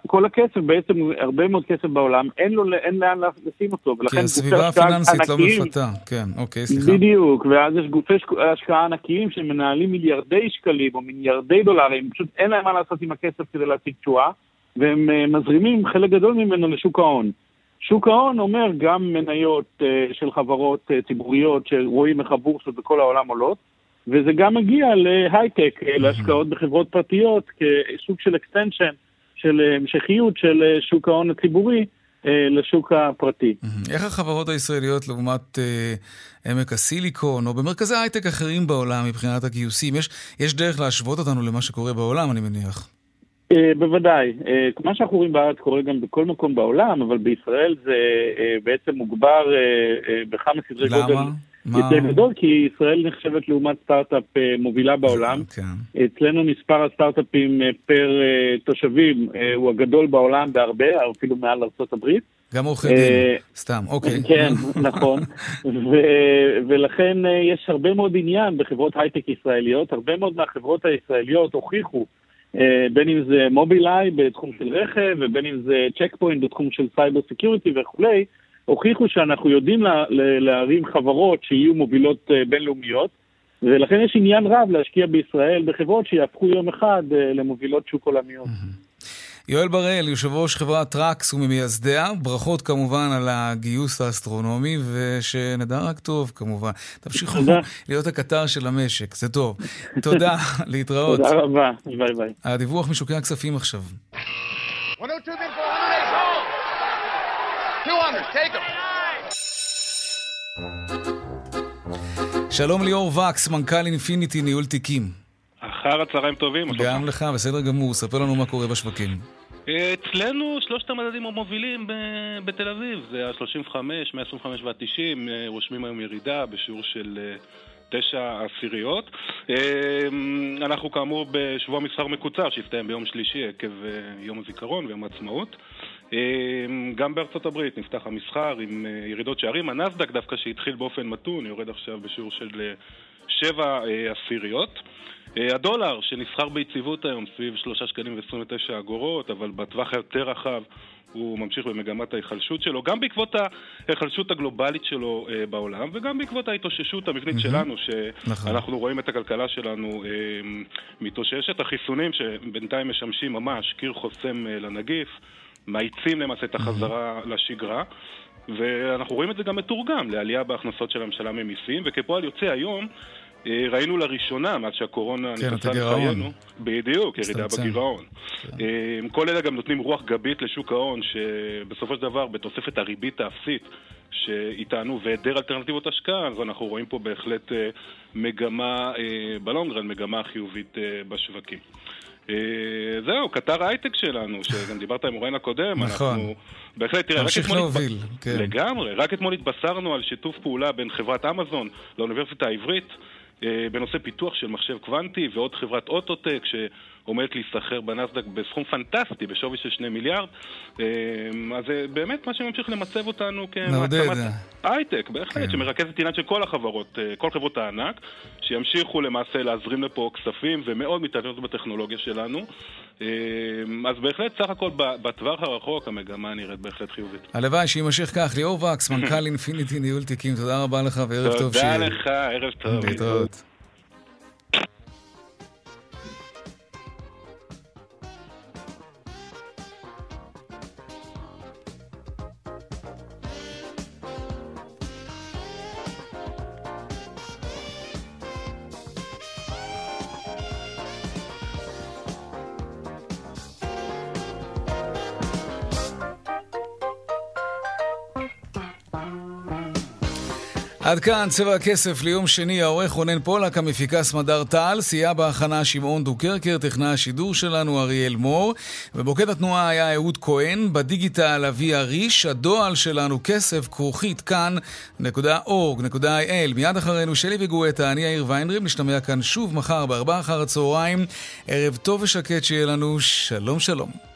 כל הכסף, בעצם הרבה מאוד כסף בעולם, אין, לו, אין לאן לשים אותו, ולכן כי הסביבה הפיננסית לא מפתה, כן, אוקיי, סליחה. בדיוק, ואז יש גופי השקעה ענקיים שמנהלים מיליארדי שקלים או מיליארדי דולרים, פשוט אין להם מה לעשות עם הכסף כדי להשיג תשואה, והם אה, מזרימים חלק גדול ממנו לשוק ההון. שוק ההון אומר גם מניות uh, של חברות uh, ציבוריות שרואים איך הבורסות בכל העולם עולות, וזה גם מגיע להייטק, mm-hmm. להשקעות בחברות פרטיות, כסוג של extension, של המשכיות של שוק ההון הציבורי לשוק הפרטי. איך החברות הישראליות לעומת uh, עמק הסיליקון, או במרכזי הייטק אחרים בעולם מבחינת הגיוסים, יש, יש דרך להשוות אותנו למה שקורה בעולם, אני מניח. Uh, בוודאי. Uh, מה שאנחנו רואים בארץ קורה גם בכל מקום בעולם, אבל בישראל זה uh, בעצם מוגבר בכמה סדרי גודל. למה? יותר גדול, כי ישראל נחשבת לעומת סטארט-אפ אה, מובילה בעולם. כן. אצלנו מספר הסטארט-אפים אה, פר אה, תושבים הוא הגדול בעולם בהרבה, אפילו מעל ארה"ב. גם עורכי דין, סתם, אוקיי. כן, נכון. ולכן יש הרבה מאוד עניין בחברות הייטק ישראליות. הרבה מאוד מהחברות הישראליות הוכיחו, בין אם זה מובילאיי בתחום של רכב, ובין אם זה צ'ק פוינט בתחום של cyber security וכולי, הוכיחו שאנחנו יודעים לה, להרים חברות שיהיו מובילות uh, בינלאומיות, ולכן יש עניין רב להשקיע בישראל בחברות שיהפכו יום אחד uh, למובילות שוק עולמיות. יואל בראל, יושב ראש חברת טראקס וממייסדיה, ברכות כמובן על הגיוס האסטרונומי, ושנדע רק טוב כמובן. תמשיכו להיות הקטר של המשק, זה טוב. תודה, להתראות. תודה רבה, ביי ביי. הדיווח משוקי הכספים עכשיו. 200, take שלום ליאור וקס, מנכ"ל אינפיניטי ניהול תיקים. אחר הצהריים טובים. גם לך, בסדר גמור. ספר לנו מה קורה בשווקים. אצלנו שלושת המדדים המובילים בתל אביב, זה ה-35, 125 וה-90, רושמים היום ירידה בשיעור של תשע עשיריות. אנחנו כאמור בשבוע מסחר מקוצר שהסתיים ביום שלישי עקב יום הזיכרון ויום העצמאות. גם בארצות הברית נפתח המסחר עם ירידות שערים. הנסדק דווקא שהתחיל באופן מתון, יורד עכשיו בשיעור של שבע עשיריות. הדולר, שנסחר ביציבות היום סביב 3 שקלים ו-29 אגורות, אבל בטווח היותר רחב הוא ממשיך במגמת ההיחלשות שלו, גם בעקבות ההיחלשות הגלובלית שלו אה, בעולם, וגם בעקבות ההתאוששות המבנית mm-hmm. שלנו, שאנחנו נכון. רואים את הכלכלה שלנו אה, מתאוששת. החיסונים שבינתיים משמשים ממש קיר חוסם אה, לנגיף, מאיצים למעשה את החזרה mm-hmm. לשגרה. ואנחנו רואים את זה גם מתורגם לעלייה בהכנסות של הממשלה ממיסים, וכפועל יוצא היום אה, ראינו לראשונה, מאז שהקורונה כן, נכנסה לחיינו, בדיוק, ירידה בגירעון. כן. אה, כל אלה גם נותנים רוח גבית לשוק ההון, שבסופו של דבר, בתוספת הריבית האפסית שאיתנו והיעדר אלטרנטיבות השקעה, אז אנחנו רואים פה בהחלט אה, מגמה, בלונגרן, מגמה חיובית בשווקים. זהו, קטר ההייטק שלנו, שגם דיברת עם אורן הקודם, נכון. אנחנו בהחלט, תראה, רק אתמול... להוביל, כן. לגמרי, רק אתמול התבשרנו על שיתוף פעולה בין חברת אמזון לאוניברסיטה העברית. אה, בנושא פיתוח של מחשב קוונטי ועוד חברת אוטוטק שעומדת להיסחר בנסדק בסכום פנטסטי בשווי של שני מיליארד. אה, אז זה באמת מה שממשיך למצב אותנו כמעצמת הייטק, בהחלט, כן. שמרכזת עניין של כל החברות, אה, כל חברות הענק, שימשיכו למעשה להזרים לפה כספים ומאוד מתעניינות בטכנולוגיה שלנו. אז בהחלט, סך הכל בטווח הרחוק המגמה נראית בהחלט חיובית. הלוואי שיימשך כך. ליאור וקס, מנכ"ל אינפיניטי ניהול תיקים, תודה רבה לך וערב טוב. תודה לך, ערב טוב. להתראות. עד כאן צבע הכסף ליום שני, העורך רונן פולק, המפיקה סמדר טל, סייע בהכנה שמעון דוקרקר, טכנה השידור שלנו אריאל מור, ובוקד התנועה היה אהוד כהן, בדיגיטל אבי אריש, הדועל שלנו כסף כרוכית כאן.org.il. מיד אחרינו שלי וגואטה, אני יאיר ויינרים, נשתמע כאן שוב מחר בארבעה אחר הצהריים. ערב טוב ושקט שיהיה לנו, שלום שלום.